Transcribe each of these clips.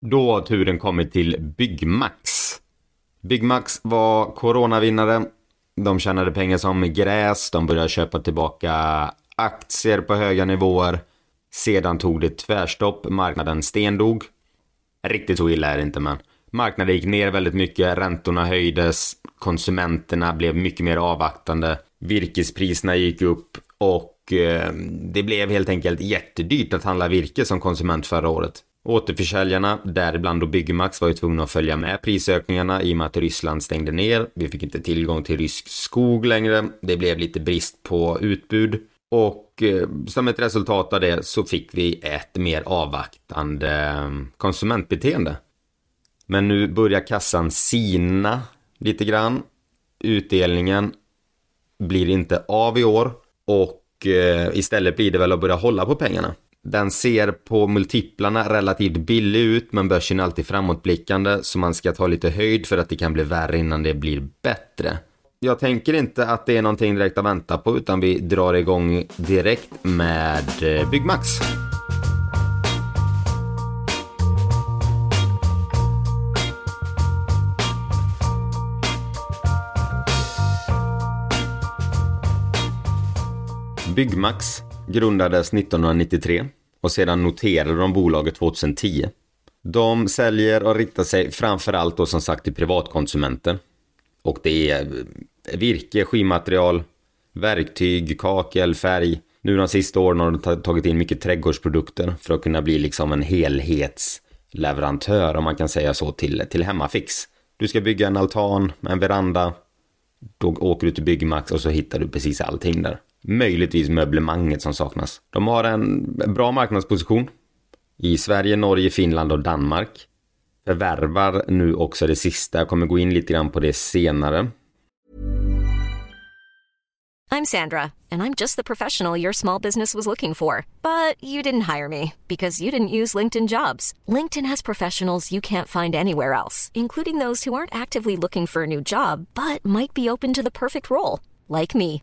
Då har turen kommit till Byggmax. Byggmax var coronavinnare. De tjänade pengar som gräs, de började köpa tillbaka aktier på höga nivåer. Sedan tog det tvärstopp, marknaden stendog. Riktigt så illa är det inte men marknaden gick ner väldigt mycket, räntorna höjdes, konsumenterna blev mycket mer avvaktande, virkespriserna gick upp och eh, det blev helt enkelt jättedyrt att handla virke som konsument förra året. Återförsäljarna, däribland då Byggmax, var ju tvungna att följa med prisökningarna i och med att Ryssland stängde ner. Vi fick inte tillgång till rysk skog längre. Det blev lite brist på utbud. Och eh, som ett resultat av det så fick vi ett mer avvaktande eh, konsumentbeteende. Men nu börjar kassan sina lite grann. Utdelningen blir inte av i år och eh, istället blir det väl att börja hålla på pengarna. Den ser på multiplarna relativt billig ut men börsen är alltid framåtblickande så man ska ta lite höjd för att det kan bli värre innan det blir bättre. Jag tänker inte att det är någonting direkt att vänta på utan vi drar igång direkt med eh, Byggmax. Byggmax grundades 1993 och sedan noterade de bolaget 2010. De säljer och riktar sig framförallt då som sagt till privatkonsumenter. Och det är eh, virke, skivmaterial, verktyg, kakel, färg. Nu de sista åren har de tagit in mycket trädgårdsprodukter för att kunna bli liksom en helhetsleverantör om man kan säga så till, till Hemmafix. Du ska bygga en altan, en veranda. Då åker du till Byggmax och så hittar du precis allting där. Möjligtvis möblemanget som saknas. De har en bra marknadsposition i Sverige, Norge, Finland och Danmark. Förvärvar nu också det sista. Jag kommer gå in lite grann på det senare. I'm Sandra and I'm just the professional your small business was looking for. But you didn't hire me because you didn't use LinkedIn jobs. LinkedIn has professionals you can't find anywhere else, including those who aren't actively looking for a new job but might be open to the perfect role, like me.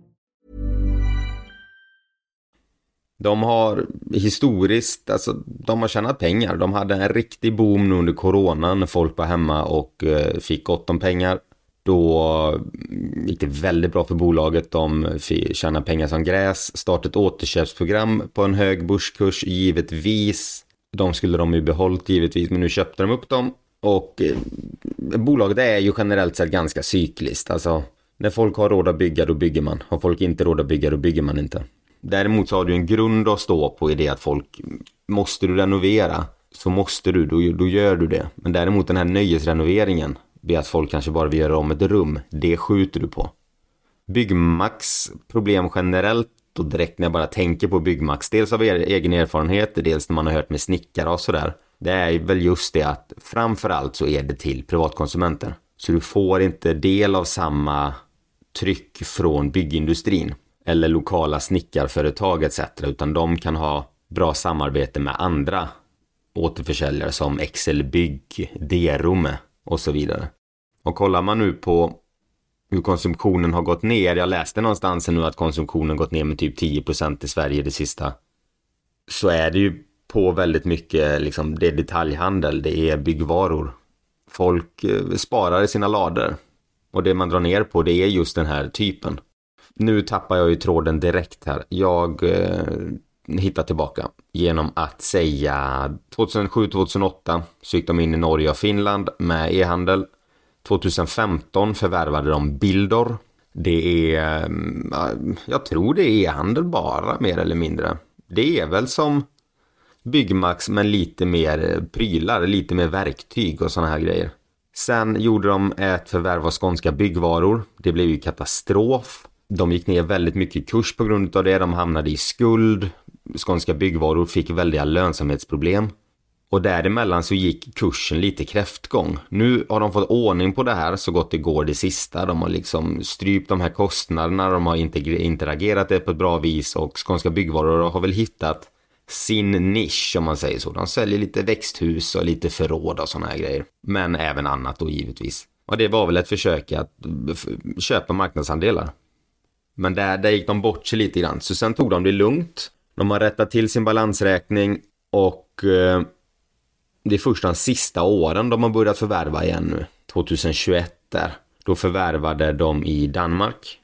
De har historiskt, alltså de har tjänat pengar. De hade en riktig boom nu under coronan när folk var hemma och eh, fick gott om pengar. Då mm, gick det väldigt bra för bolaget. De tjänade pengar som gräs. Startade ett återköpsprogram på en hög börskurs givetvis. De skulle de ju behållit givetvis men nu köpte de upp dem. Och eh, bolaget är ju generellt sett ganska cykliskt. Alltså när folk har råd att bygga då bygger man. Har folk inte råd att bygga då bygger man inte. Däremot så har du en grund att stå på i det att folk, måste du renovera så måste du, då, då gör du det. Men däremot den här nöjesrenoveringen, det att folk kanske bara vill göra om ett rum, det skjuter du på. Byggmax problem generellt och direkt när jag bara tänker på Byggmax, dels av er egen erfarenhet, dels när man har hört med snickare och sådär. Det är väl just det att framförallt så är det till privatkonsumenter. Så du får inte del av samma tryck från byggindustrin eller lokala snickarföretag etc. Utan de kan ha bra samarbete med andra återförsäljare som Excel Bygg, Derome och så vidare. Och kollar man nu på hur konsumtionen har gått ner. Jag läste någonstans nu att konsumtionen gått ner med typ 10% i Sverige det sista. Så är det ju på väldigt mycket, liksom det är detaljhandel, det är byggvaror. Folk eh, sparar i sina lador. Och det man drar ner på det är just den här typen. Nu tappar jag ju tråden direkt här. Jag eh, hittar tillbaka genom att säga 2007-2008 så gick de in i Norge och Finland med e-handel. 2015 förvärvade de Bildor. Det är, eh, jag tror det är e-handel bara mer eller mindre. Det är väl som Byggmax men lite mer eh, prylar, lite mer verktyg och sådana här grejer. Sen gjorde de ett förvärv av skånska byggvaror. Det blev ju katastrof. De gick ner väldigt mycket i kurs på grund av det. De hamnade i skuld. Skånska byggvaror fick väldiga lönsamhetsproblem. Och däremellan så gick kursen lite kräftgång. Nu har de fått ordning på det här så gott det går det sista. De har liksom strypt de här kostnaderna, de har interagerat det på ett bra vis och Skånska byggvaror har väl hittat sin nisch om man säger så. De säljer lite växthus och lite förråd och sådana här grejer. Men även annat då givetvis. Och det var väl ett försök att köpa marknadsandelar. Men där, där gick de bort sig lite grann. Så sen tog de det lugnt. De har rättat till sin balansräkning och eh, det är först de sista åren de har börjat förvärva igen nu. 2021 där. Då förvärvade de i Danmark.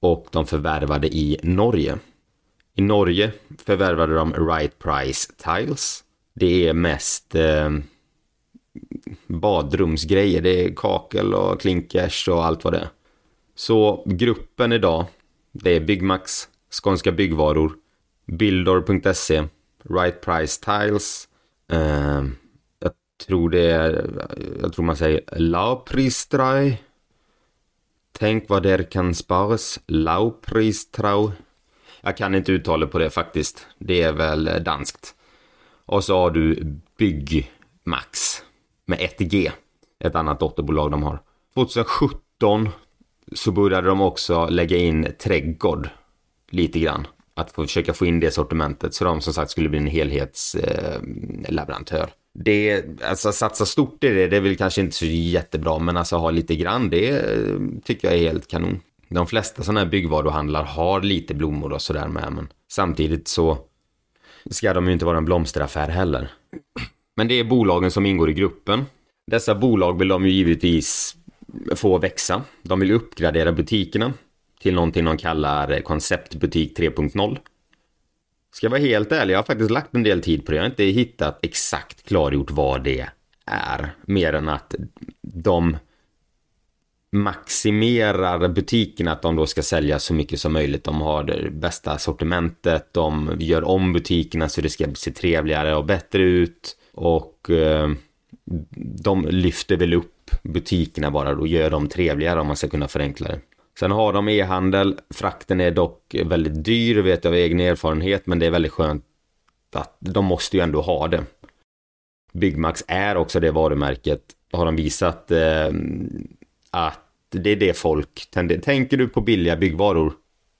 Och de förvärvade i Norge. I Norge förvärvade de Right Price Tiles. Det är mest eh, badrumsgrejer. Det är kakel och klinkers och allt vad det är. Så gruppen idag, det är Byggmax, Skånska Byggvaror, Bildor.se, Right Price Tiles. Eh, jag tror det är, jag tror man säger Laupristraj. Tänk vad där kan sparas. Laupristrau. Jag kan inte uttala på det faktiskt. Det är väl danskt. Och så har du Byggmax med 1G. Ett annat dotterbolag de har. 2017 så började de också lägga in trädgård lite grann. Att få försöka få in det sortimentet så de som sagt skulle bli en helhetsleverantör. Eh, det, alltså satsa stort i det, det är väl kanske inte så jättebra, men alltså ha lite grann, det eh, tycker jag är helt kanon. De flesta sådana här byggvaruhandlar har lite blommor och sådär med, men samtidigt så ska de ju inte vara en blomsteraffär heller. Men det är bolagen som ingår i gruppen. Dessa bolag vill de ju givetvis få växa. De vill uppgradera butikerna till någonting de kallar konceptbutik 3.0. Ska jag vara helt ärlig, jag har faktiskt lagt en del tid på det. Jag har inte hittat exakt klargjort vad det är. Mer än att de maximerar butikerna att de då ska sälja så mycket som möjligt. De har det bästa sortimentet, de gör om butikerna så det ska se trevligare och bättre ut och eh, de lyfter väl upp butikerna bara och gör dem trevligare om man ska kunna förenkla det. Sen har de e-handel, frakten är dock väldigt dyr vet jag av egen erfarenhet men det är väldigt skönt att de måste ju ändå ha det. Byggmax är också det varumärket har de visat eh, att det är det folk tänder, Tänker du på billiga byggvaror,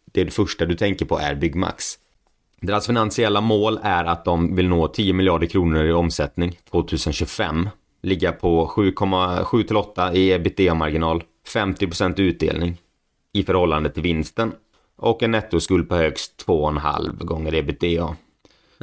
det, är det första du tänker på är Byggmax. Deras finansiella mål är att de vill nå 10 miljarder kronor i omsättning 2025. Ligga på 7,7 8 i ebitda-marginal, 50% utdelning i förhållande till vinsten och en nettoskuld på högst 2,5 gånger ebitda.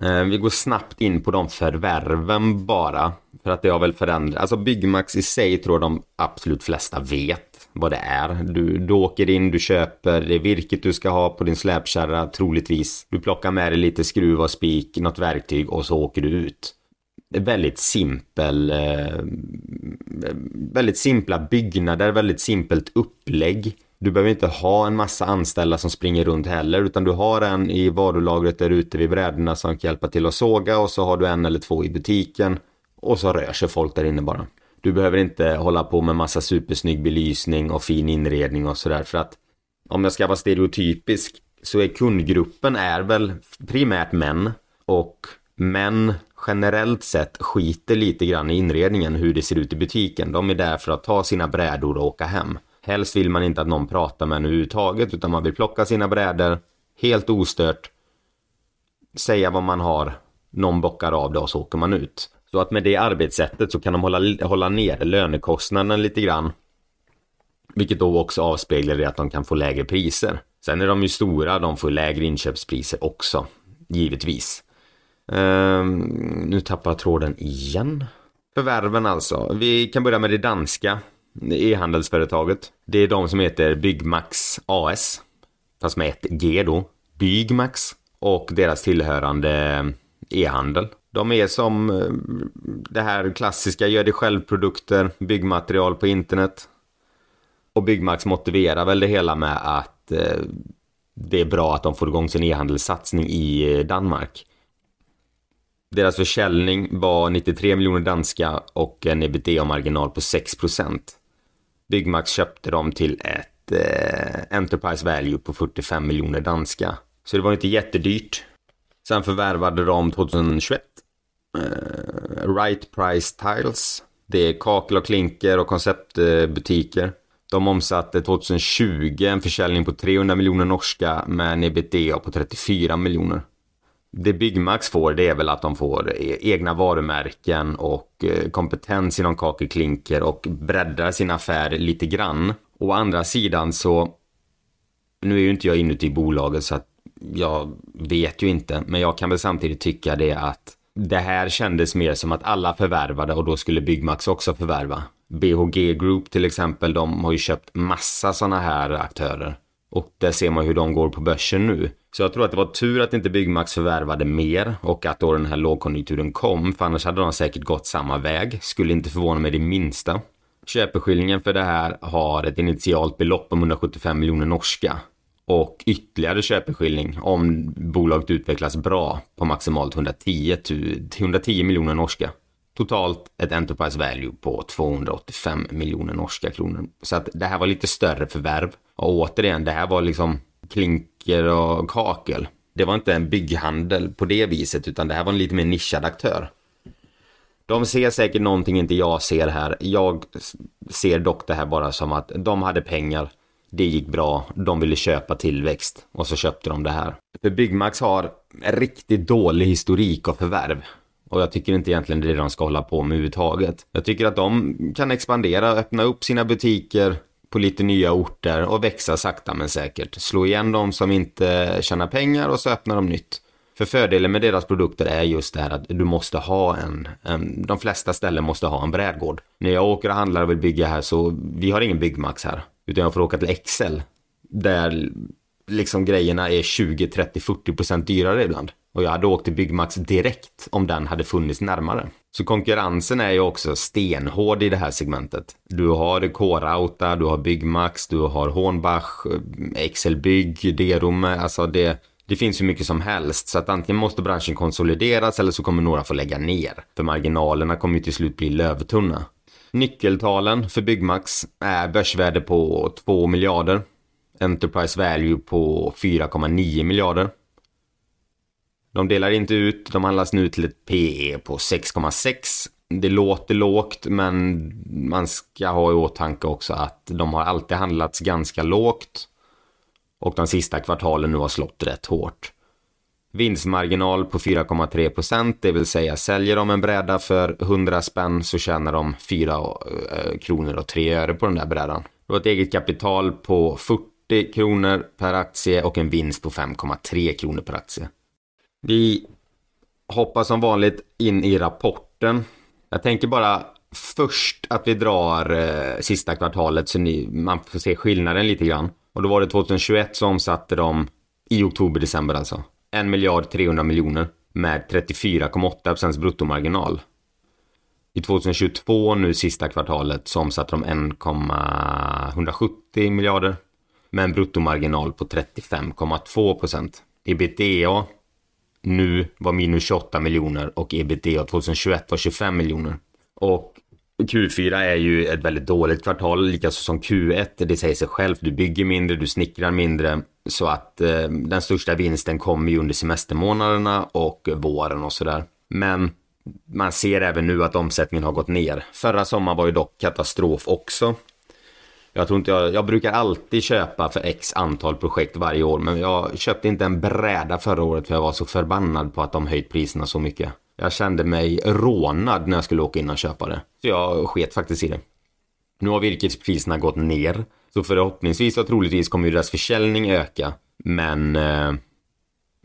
Eh, vi går snabbt in på de förvärven bara. För att det har väl förändrats, Alltså Byggmax i sig tror jag de absolut flesta vet vad det är. Du, du åker in, du köper det virket du ska ha på din släpkärra troligtvis. Du plockar med dig lite skruv och spik, något verktyg och så åker du ut. Det är väldigt simpel, eh, väldigt simpla byggnader, väldigt simpelt upplägg. Du behöver inte ha en massa anställda som springer runt heller utan du har en i varulagret där ute vid brädorna som kan hjälpa till att såga och så har du en eller två i butiken och så rör sig folk där inne bara. Du behöver inte hålla på med massa supersnygg belysning och fin inredning och sådär för att om jag ska vara stereotypisk så är kundgruppen är väl primärt män och män generellt sett skiter lite grann i inredningen hur det ser ut i butiken. De är där för att ta sina brädor och åka hem. Helst vill man inte att någon pratar med en överhuvudtaget utan man vill plocka sina brädor helt ostört. Säga vad man har. Någon bockar av det och så åker man ut. Så att med det arbetssättet så kan de hålla, hålla ner lönekostnaden lite grann. Vilket då också avspeglar det att de kan få lägre priser. Sen är de ju stora, de får lägre inköpspriser också. Givetvis. Ehm, nu tappar jag tråden igen. Förvärven alltså. Vi kan börja med det danska e-handelsföretaget. Det är de som heter Byggmax AS. Fast med ett G då. Byggmax. Och deras tillhörande e-handel. De är som eh, det här klassiska gör det själv-produkter, byggmaterial på internet. Och Byggmax motiverar väl det hela med att eh, det är bra att de får igång sin e-handelssatsning i eh, Danmark. Deras försäljning var 93 miljoner danska och en ebitda-marginal på 6 procent. Byggmax köpte dem till ett eh, Enterprise Value på 45 miljoner danska. Så det var inte jättedyrt. Sen förvärvade de 2021 eh, Right Price Tiles. Det är kakel och klinker och konceptbutiker. De omsatte 2020 en försäljning på 300 miljoner norska med en ebitda på 34 miljoner. Det Byggmax får det är väl att de får e-, egna varumärken och eh, kompetens inom kakelklinker och breddar sin affär lite grann. Å andra sidan så, nu är ju inte jag inuti bolaget så att jag vet ju inte, men jag kan väl samtidigt tycka det att det här kändes mer som att alla förvärvade och då skulle Byggmax också förvärva. BHG Group till exempel, de har ju köpt massa sådana här aktörer. Och där ser man hur de går på börsen nu. Så jag tror att det var tur att inte Byggmax förvärvade mer och att då den här lågkonjunkturen kom, för annars hade de säkert gått samma väg. Skulle inte förvåna mig det minsta. Köpeskillingen för det här har ett initialt belopp om 175 miljoner norska och ytterligare köpeskilling om bolaget utvecklas bra på maximalt 110, 110 miljoner norska. Totalt ett Enterprise Value på 285 miljoner norska kronor. Så att det här var lite större förvärv. Och återigen, det här var liksom klinker och kakel. Det var inte en bygghandel på det viset, utan det här var en lite mer nischad aktör. De ser säkert någonting inte jag ser här. Jag ser dock det här bara som att de hade pengar. Det gick bra. De ville köpa tillväxt och så köpte de det här. För Byggmax har en riktigt dålig historik av förvärv. Och jag tycker inte egentligen det är det de ska hålla på med överhuvudtaget. Jag tycker att de kan expandera, öppna upp sina butiker på lite nya orter och växa sakta men säkert. Slå igen de som inte tjänar pengar och så öppnar de nytt. För fördelen med deras produkter är just det här att du måste ha en, en, de flesta ställen måste ha en brädgård. När jag åker och handlar och vill bygga här så, vi har ingen Byggmax här. Utan jag får åka till Excel. Där liksom grejerna är 20, 30, 40 procent dyrare ibland. Och jag hade åkt till Byggmax direkt om den hade funnits närmare. Så konkurrensen är ju också stenhård i det här segmentet. Du har K-Rauta, du har Byggmax, du har Hornbach, Excel Bygg, Derum, alltså det, det finns hur mycket som helst. Så att antingen måste branschen konsolideras eller så kommer några få lägga ner. För marginalerna kommer ju till slut bli lövtunna. Nyckeltalen för Byggmax är börsvärde på 2 miljarder. Enterprise value på 4,9 miljarder. De delar inte ut, de handlas nu till ett PE på 6,6. Det låter lågt men man ska ha i åtanke också att de har alltid handlats ganska lågt. Och de sista kvartalen nu har slått rätt hårt. Vinstmarginal på 4,3 procent, det vill säga säljer de en bräda för 100 spänn så tjänar de 4 eh, kronor och 3 öre på den där brädan. Du har ett eget kapital på 40 kronor per aktie och en vinst på 5,3 kronor per aktie. Vi hoppar som vanligt in i rapporten. Jag tänker bara först att vi drar eh, sista kvartalet så ni, man får se skillnaden lite grann. Och då var det 2021 så omsatte de i oktober-december alltså 1 miljard 300 miljoner med 34,8 bruttomarginal. I 2022 nu sista kvartalet så omsatte de 1,170 miljarder med en bruttomarginal på 35,2 procent. Ebitda nu var minus 28 miljoner och ebitda 2021 var 25 miljoner. Och Q4 är ju ett väldigt dåligt kvartal, likaså som Q1. Det säger sig självt, du bygger mindre, du snickrar mindre. Så att eh, den största vinsten kommer ju under semestermånaderna och våren och sådär. Men man ser även nu att omsättningen har gått ner. Förra sommaren var ju dock katastrof också. Jag tror inte jag, jag brukar alltid köpa för x antal projekt varje år men jag köpte inte en bräda förra året för jag var så förbannad på att de höjt priserna så mycket. Jag kände mig rånad när jag skulle åka in och köpa det. Så jag sket faktiskt i det. Nu har virkespriserna gått ner. Så förhoppningsvis och troligtvis kommer ju deras försäljning öka. Men eh,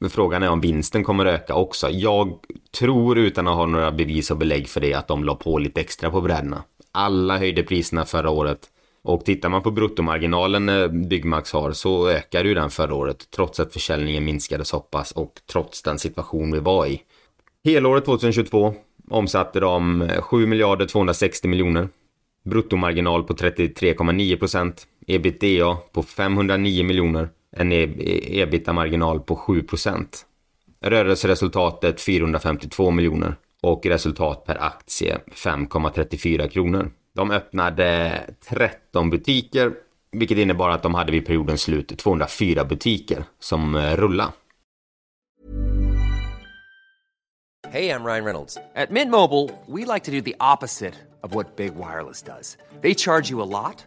Frågan är om vinsten kommer öka också. Jag tror utan att ha några bevis och belägg för det att de la på lite extra på brädorna. Alla höjde priserna förra året. Och tittar man på bruttomarginalen eh, Byggmax har så ökade ju den förra året trots att försäljningen minskade så pass och trots den situation vi var i. Helåret 2022 omsatte de eh, 7 miljarder 260 miljoner. Bruttomarginal på 33,9 procent. Ebitda på 509 miljoner. En e- ebitda-marginal på 7 procent. Rörelseresultatet 452 miljoner och resultat per aktie 5,34 kronor. De öppnade 13 butiker, vilket innebar att de hade vid periodens slut 204 butiker som eh, rullade. Hej, jag Ryan Reynolds. På Mint Mobile, we like to do the opposite of what Big Wireless does. They charge you a lot,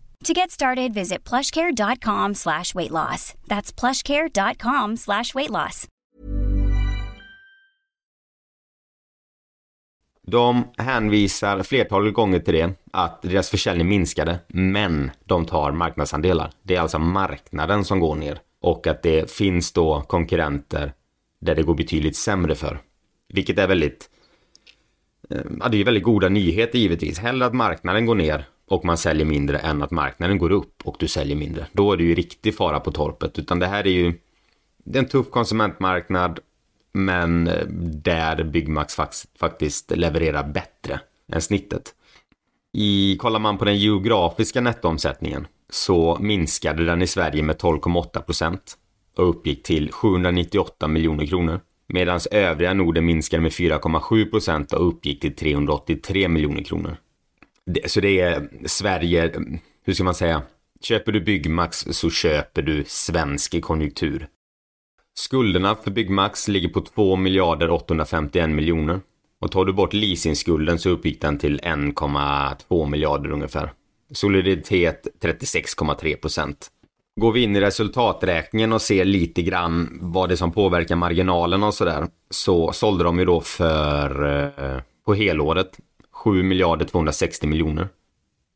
To get started, visit plushcare.com slash weight loss. That's plushcare.com slash weight loss. De hänvisar flertalet gånger till det, att deras försäljning minskade, men de tar marknadsandelar. Det är alltså marknaden som går ner och att det finns då konkurrenter där det går betydligt sämre för. Vilket är väldigt, eh, ja det är väldigt goda nyheter givetvis. Hellre att marknaden går ner och man säljer mindre än att marknaden går upp och du säljer mindre. Då är det ju riktig fara på torpet. Utan det här är ju det är en tuff konsumentmarknad men eh, där Byggmax faktiskt levererar bättre än snittet. I, kollar man på den geografiska nettoomsättningen så minskade den i Sverige med 12,8 procent och uppgick till 798 miljoner kronor. Medan övriga Norden minskade med 4,7 procent och uppgick till 383 miljoner kronor. Det, så det är Sverige, hur ska man säga? Köper du Byggmax så köper du svensk konjunktur. Skulderna för Byggmax ligger på 2 miljarder 851 miljoner. Och tar du bort leasingskulden så uppgick den till 1,2 miljarder ungefär. Soliditet 36,3 procent. Går vi in i resultaträkningen och ser lite grann vad det som påverkar marginalen och sådär. Så sålde de ju då för, eh, på helåret, 7 miljarder 260 miljoner.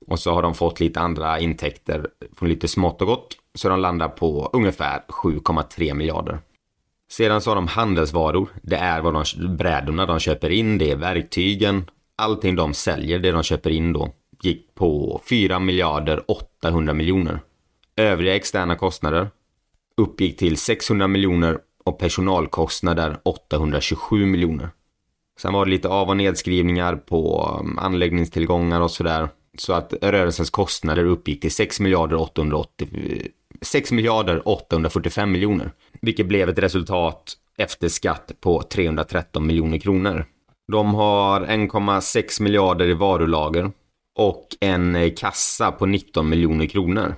Och så har de fått lite andra intäkter från lite smått och gott. Så de landar på ungefär 7,3 miljarder. Sedan så har de handelsvaror. Det är vad de, brädorna de köper in, det är verktygen. Allting de säljer, det de köper in då, gick på 4 miljarder 800 miljoner. Övriga externa kostnader uppgick till 600 miljoner och personalkostnader 827 miljoner. Sen var det lite av och nedskrivningar på um, anläggningstillgångar och sådär. Så att rörelsens kostnader uppgick till 6 miljarder 880 6 miljarder 845 miljoner. Vilket blev ett resultat efter skatt på 313 miljoner kronor. De har 1,6 miljarder i varulager och en eh, kassa på 19 miljoner kronor.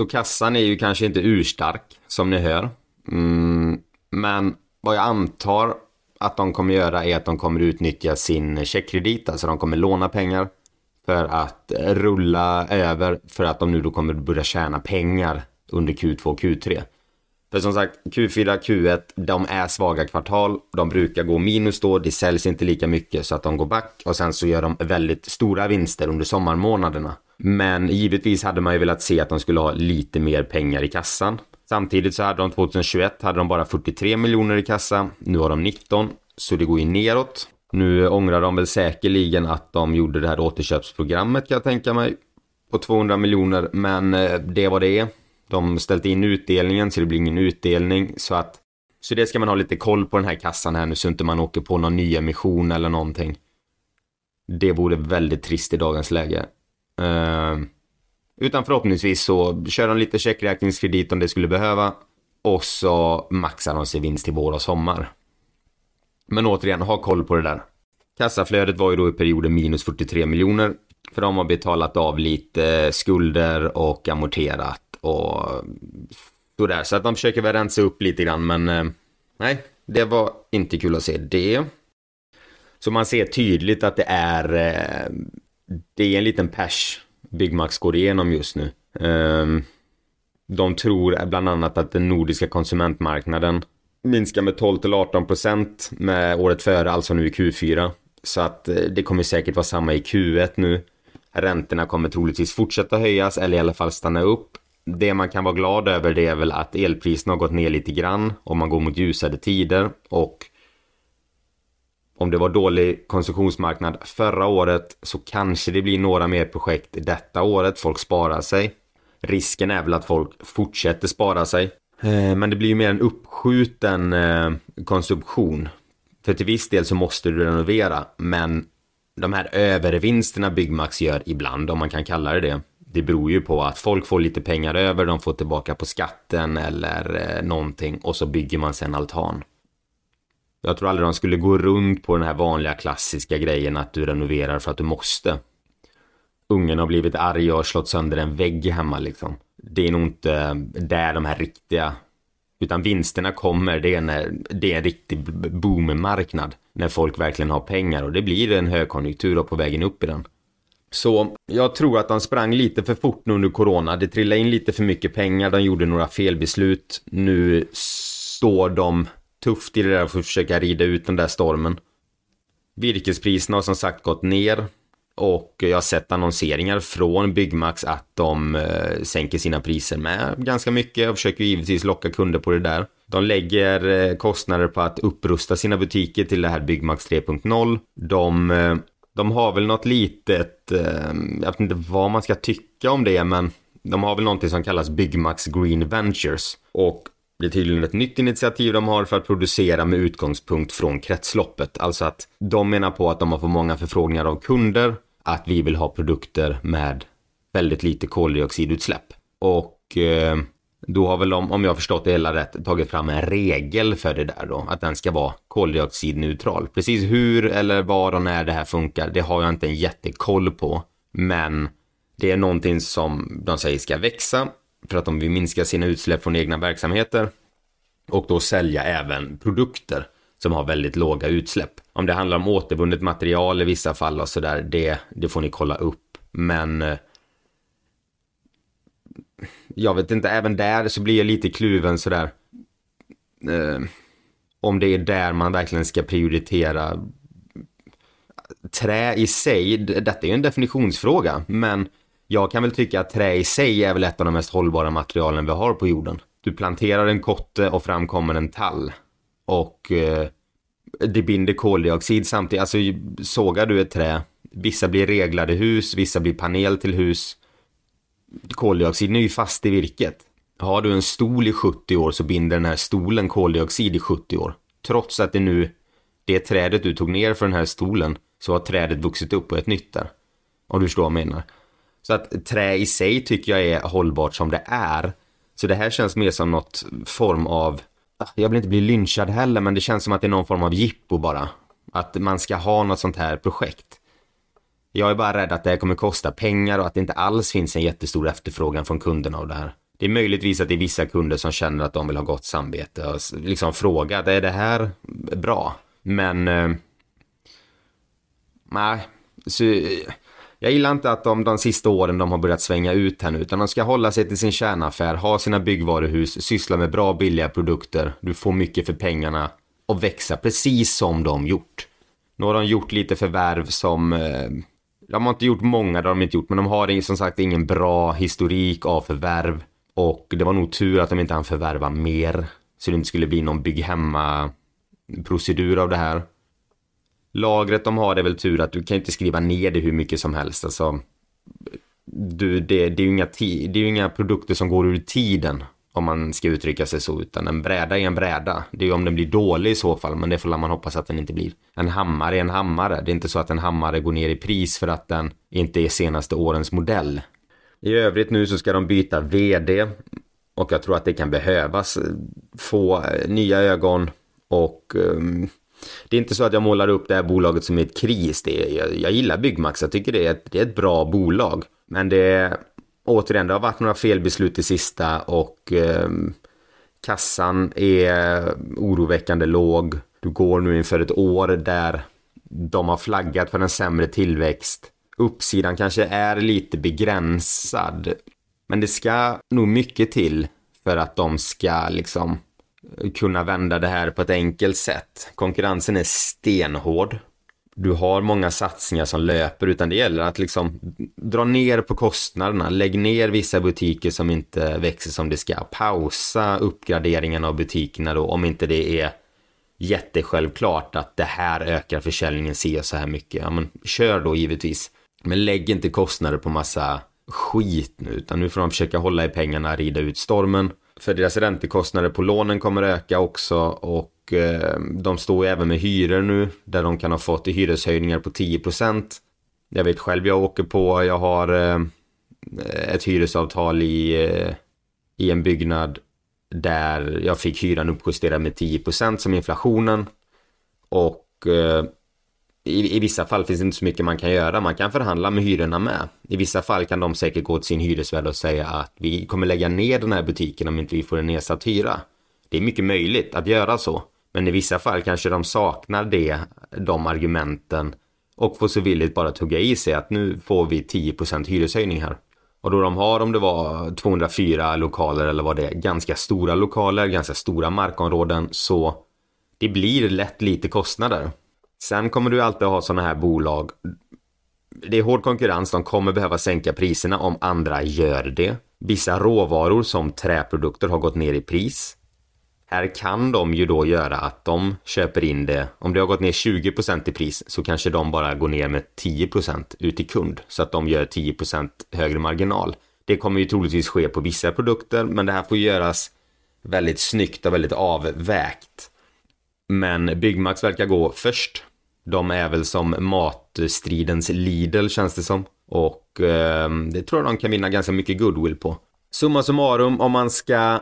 Så kassan är ju kanske inte urstark som ni hör. Mm, men vad jag antar att de kommer göra är att de kommer utnyttja sin checkkredit, alltså de kommer låna pengar för att rulla över för att de nu då kommer börja tjäna pengar under Q2 och Q3. För som sagt, Q4, Q1, de är svaga kvartal. De brukar gå minus då, det säljs inte lika mycket så att de går back och sen så gör de väldigt stora vinster under sommarmånaderna. Men givetvis hade man ju velat se att de skulle ha lite mer pengar i kassan. Samtidigt så hade de 2021 hade de bara 43 miljoner i kassa. Nu har de 19, så det går ju neråt. Nu ångrar de väl säkerligen att de gjorde det här återköpsprogrammet kan jag tänka mig. På 200 miljoner, men eh, det var det är. De ställt in utdelningen så det blir ingen utdelning så att så det ska man ha lite koll på den här kassan här nu så inte man åker på någon ny emission eller någonting. Det vore väldigt trist i dagens läge. Uh, utan förhoppningsvis så kör de lite checkräkningskredit om det skulle behöva. Och så maxar de sig vinst till vår och sommar. Men återigen, ha koll på det där. Kassaflödet var ju då i perioden minus 43 miljoner. För de har betalat av lite skulder och amorterat och sådär. Så att de försöker väl rensa upp lite grann men eh, nej, det var inte kul att se det. Så man ser tydligt att det är eh, det är en liten pers Byggmax går igenom just nu. Ehm, de tror bland annat att den nordiska konsumentmarknaden minskar med 12 till 18 procent med året före, alltså nu i Q4. Så att eh, det kommer säkert vara samma i Q1 nu. Räntorna kommer troligtvis fortsätta höjas eller i alla fall stanna upp det man kan vara glad över det är väl att elpriserna har gått ner lite grann om man går mot ljusare tider och om det var dålig konsumtionsmarknad förra året så kanske det blir några mer projekt detta året. Folk sparar sig. Risken är väl att folk fortsätter spara sig. Eh, men det blir ju mer en uppskjuten eh, konsumtion. För till viss del så måste du renovera men de här övervinsterna Byggmax gör ibland, om man kan kalla det det, det beror ju på att folk får lite pengar över, de får tillbaka på skatten eller eh, någonting och så bygger man sen altan. Jag tror aldrig de skulle gå runt på den här vanliga klassiska grejen att du renoverar för att du måste. Ungen har blivit arg och har slått sönder en vägg hemma liksom. Det är nog inte där de här riktiga utan vinsterna kommer, det är, när, det är en riktig boommarknad. När folk verkligen har pengar och det blir en högkonjunktur och på vägen upp i den. Så jag tror att de sprang lite för fort nu under corona. Det trillade in lite för mycket pengar, de gjorde några felbeslut. Nu står de tufft i det där för att försöka rida ut den där stormen. Virkespriserna har som sagt gått ner. Och jag har sett annonseringar från Byggmax att de eh, sänker sina priser med ganska mycket och försöker givetvis locka kunder på det där. De lägger eh, kostnader på att upprusta sina butiker till det här Byggmax 3.0. De eh, de har väl något litet, jag vet inte vad man ska tycka om det, men de har väl någonting som kallas Byggmax Green Ventures. Och det är tydligen ett nytt initiativ de har för att producera med utgångspunkt från kretsloppet. Alltså att de menar på att de har fått många förfrågningar av kunder att vi vill ha produkter med väldigt lite koldioxidutsläpp. Och eh, då har väl de, om jag förstått det hela rätt, tagit fram en regel för det där då, att den ska vara koldioxidneutral. Precis hur eller var och när det här funkar, det har jag inte en jättekoll på. Men det är någonting som de säger ska växa för att de vill minska sina utsläpp från egna verksamheter och då sälja även produkter som har väldigt låga utsläpp. Om det handlar om återvunnet material i vissa fall och sådär, det, det får ni kolla upp. Men eh, jag vet inte, även där så blir jag lite kluven sådär. Eh, om det är där man verkligen ska prioritera trä i sig, detta är ju en definitionsfråga, men jag kan väl tycka att trä i sig är väl ett av de mest hållbara materialen vi har på jorden. Du planterar en kotte och framkommer en tall. Och eh, det binder koldioxid samtidigt. Alltså sågar du ett trä, vissa blir reglade hus, vissa blir panel till hus koldioxiden är ju fast i virket. Har du en stol i 70 år så binder den här stolen koldioxid i 70 år. Trots att det nu, det trädet du tog ner för den här stolen, så har trädet vuxit upp och ett nytt där. Om du förstår vad jag menar. Så att trä i sig tycker jag är hållbart som det är. Så det här känns mer som något form av, ah, jag vill inte bli lynchad heller, men det känns som att det är någon form av jippo bara. Att man ska ha något sånt här projekt. Jag är bara rädd att det här kommer kosta pengar och att det inte alls finns en jättestor efterfrågan från kunderna av det här. Det är möjligtvis att det är vissa kunder som känner att de vill ha gott samvete och liksom fråga, är det här bra? Men... Eh, nej, så, eh, jag gillar inte att de de sista åren de har börjat svänga ut här nu, utan de ska hålla sig till sin kärnaffär, ha sina byggvaruhus, syssla med bra billiga produkter, du får mycket för pengarna och växa precis som de gjort. Nu har de gjort lite förvärv som eh, de har inte gjort många, det har de inte gjort, men de har som sagt ingen bra historik av förvärv. Och det var nog tur att de inte hann förvärva mer. Så det inte skulle bli någon bygg hemma procedur av det här. Lagret de har det är väl tur att du kan inte skriva ner det hur mycket som helst. Alltså, du, det, det, är ju inga, det är ju inga produkter som går ur tiden om man ska uttrycka sig så, utan en bräda är en bräda. Det är ju om den blir dålig i så fall, men det får man hoppas att den inte blir. En hammare är en hammare. Det är inte så att en hammare går ner i pris för att den inte är senaste årens modell. I övrigt nu så ska de byta vd och jag tror att det kan behövas få eh, nya ögon och um, det är inte så att jag målar upp det här bolaget som ett kris. Det är, jag, jag gillar Byggmax, jag tycker det är, ett, det är ett bra bolag. Men det återigen, det har varit några felbeslut i sista och eh, kassan är oroväckande låg. Du går nu inför ett år där de har flaggat för en sämre tillväxt. Uppsidan kanske är lite begränsad. Men det ska nog mycket till för att de ska liksom kunna vända det här på ett enkelt sätt. Konkurrensen är stenhård du har många satsningar som löper utan det gäller att liksom dra ner på kostnaderna, lägg ner vissa butiker som inte växer som det ska, pausa uppgraderingen av butikerna då om inte det är jättesjälvklart att det här ökar försäljningen se så här mycket. Ja men kör då givetvis. Men lägg inte kostnader på massa skit nu utan nu får de försöka hålla i pengarna, rida ut stormen. För deras räntekostnader på lånen kommer öka också och Eh, de står ju även med hyror nu där de kan ha fått hyreshöjningar på 10%. Jag vet själv jag åker på, jag har eh, ett hyresavtal i, eh, i en byggnad där jag fick hyran uppjusterad med 10% som inflationen. Och eh, i, i, vissa fall finns det inte så mycket man kan göra. Man kan förhandla med hyrorna med. I vissa fall kan de säkert gå till sin hyresvärd och säga att vi kommer lägga ner den här butiken om inte vi får en nedsatt hyra. Det är mycket möjligt att göra så. Men i vissa fall kanske de saknar det, de argumenten och får så villigt bara tugga i sig att nu får vi 10% hyreshöjning här. Och då de har, om det var 204 lokaler eller vad det är, ganska stora lokaler, ganska stora markområden, så det blir lätt lite kostnader. Sen kommer du alltid ha sådana här bolag. Det är hård konkurrens, de kommer behöva sänka priserna om andra gör det. Vissa råvaror som träprodukter har gått ner i pris. Här kan de ju då göra att de köper in det. Om det har gått ner 20% i pris så kanske de bara går ner med 10% ut till kund. Så att de gör 10% högre marginal. Det kommer ju troligtvis ske på vissa produkter men det här får göras väldigt snyggt och väldigt avvägt. Men Byggmax verkar gå först. De är väl som matstridens Lidl känns det som. Och eh, det tror jag de kan vinna ganska mycket goodwill på. Summa summarum om man ska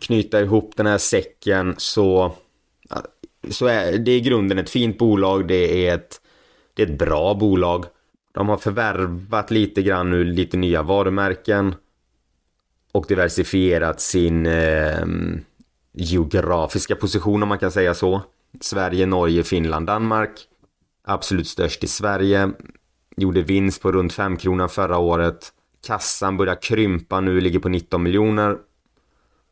knyta ihop den här säcken så, så är det i grunden ett fint bolag. Det är ett, det är ett bra bolag. De har förvärvat lite grann nu, lite nya varumärken. Och diversifierat sin eh, geografiska position om man kan säga så. Sverige, Norge, Finland, Danmark. Absolut störst i Sverige. Gjorde vinst på runt 5 kronor förra året. Kassan börjar krympa nu, ligger på 19 miljoner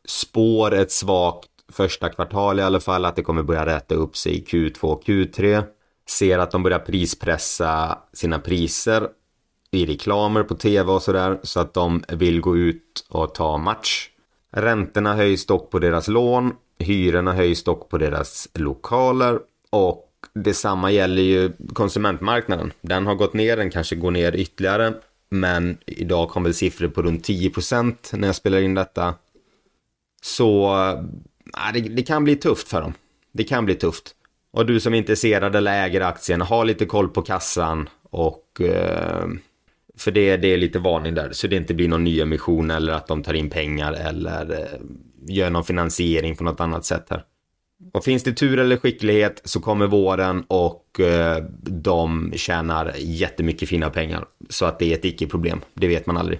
spår ett svagt första kvartal i alla fall, att det kommer börja rätta upp sig i Q2 Q3. Ser att de börjar prispressa sina priser i reklamer på tv och sådär, så att de vill gå ut och ta match. Räntorna höjs dock på deras lån, hyrorna höjs dock på deras lokaler och detsamma gäller ju konsumentmarknaden. Den har gått ner, den kanske går ner ytterligare. Men idag kom väl siffror på runt 10% när jag spelar in detta. Så äh, det, det, kan bli tufft för dem. Det kan bli tufft. Och du som är intresserad eller äger aktien, ha lite koll på kassan och eh, för det, det är lite varning där, så det inte blir någon ny emission eller att de tar in pengar eller eh, gör någon finansiering på något annat sätt här. Och finns det tur eller skicklighet så kommer våren och eh, de tjänar jättemycket fina pengar. Så att det är ett icke-problem, det vet man aldrig.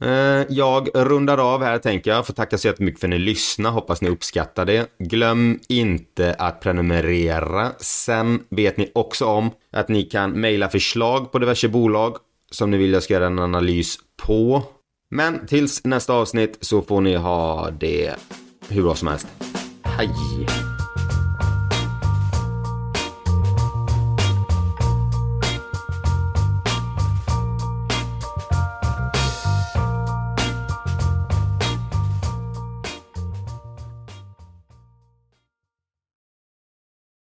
Eh, jag rundar av här tänker jag. Får tacka så jättemycket för att ni lyssnade. Hoppas ni uppskattar det. Glöm inte att prenumerera. Sen vet ni också om att ni kan mejla förslag på diverse bolag som ni vill jag ska göra en analys på. Men tills nästa avsnitt så får ni ha det hur bra som helst. Hej!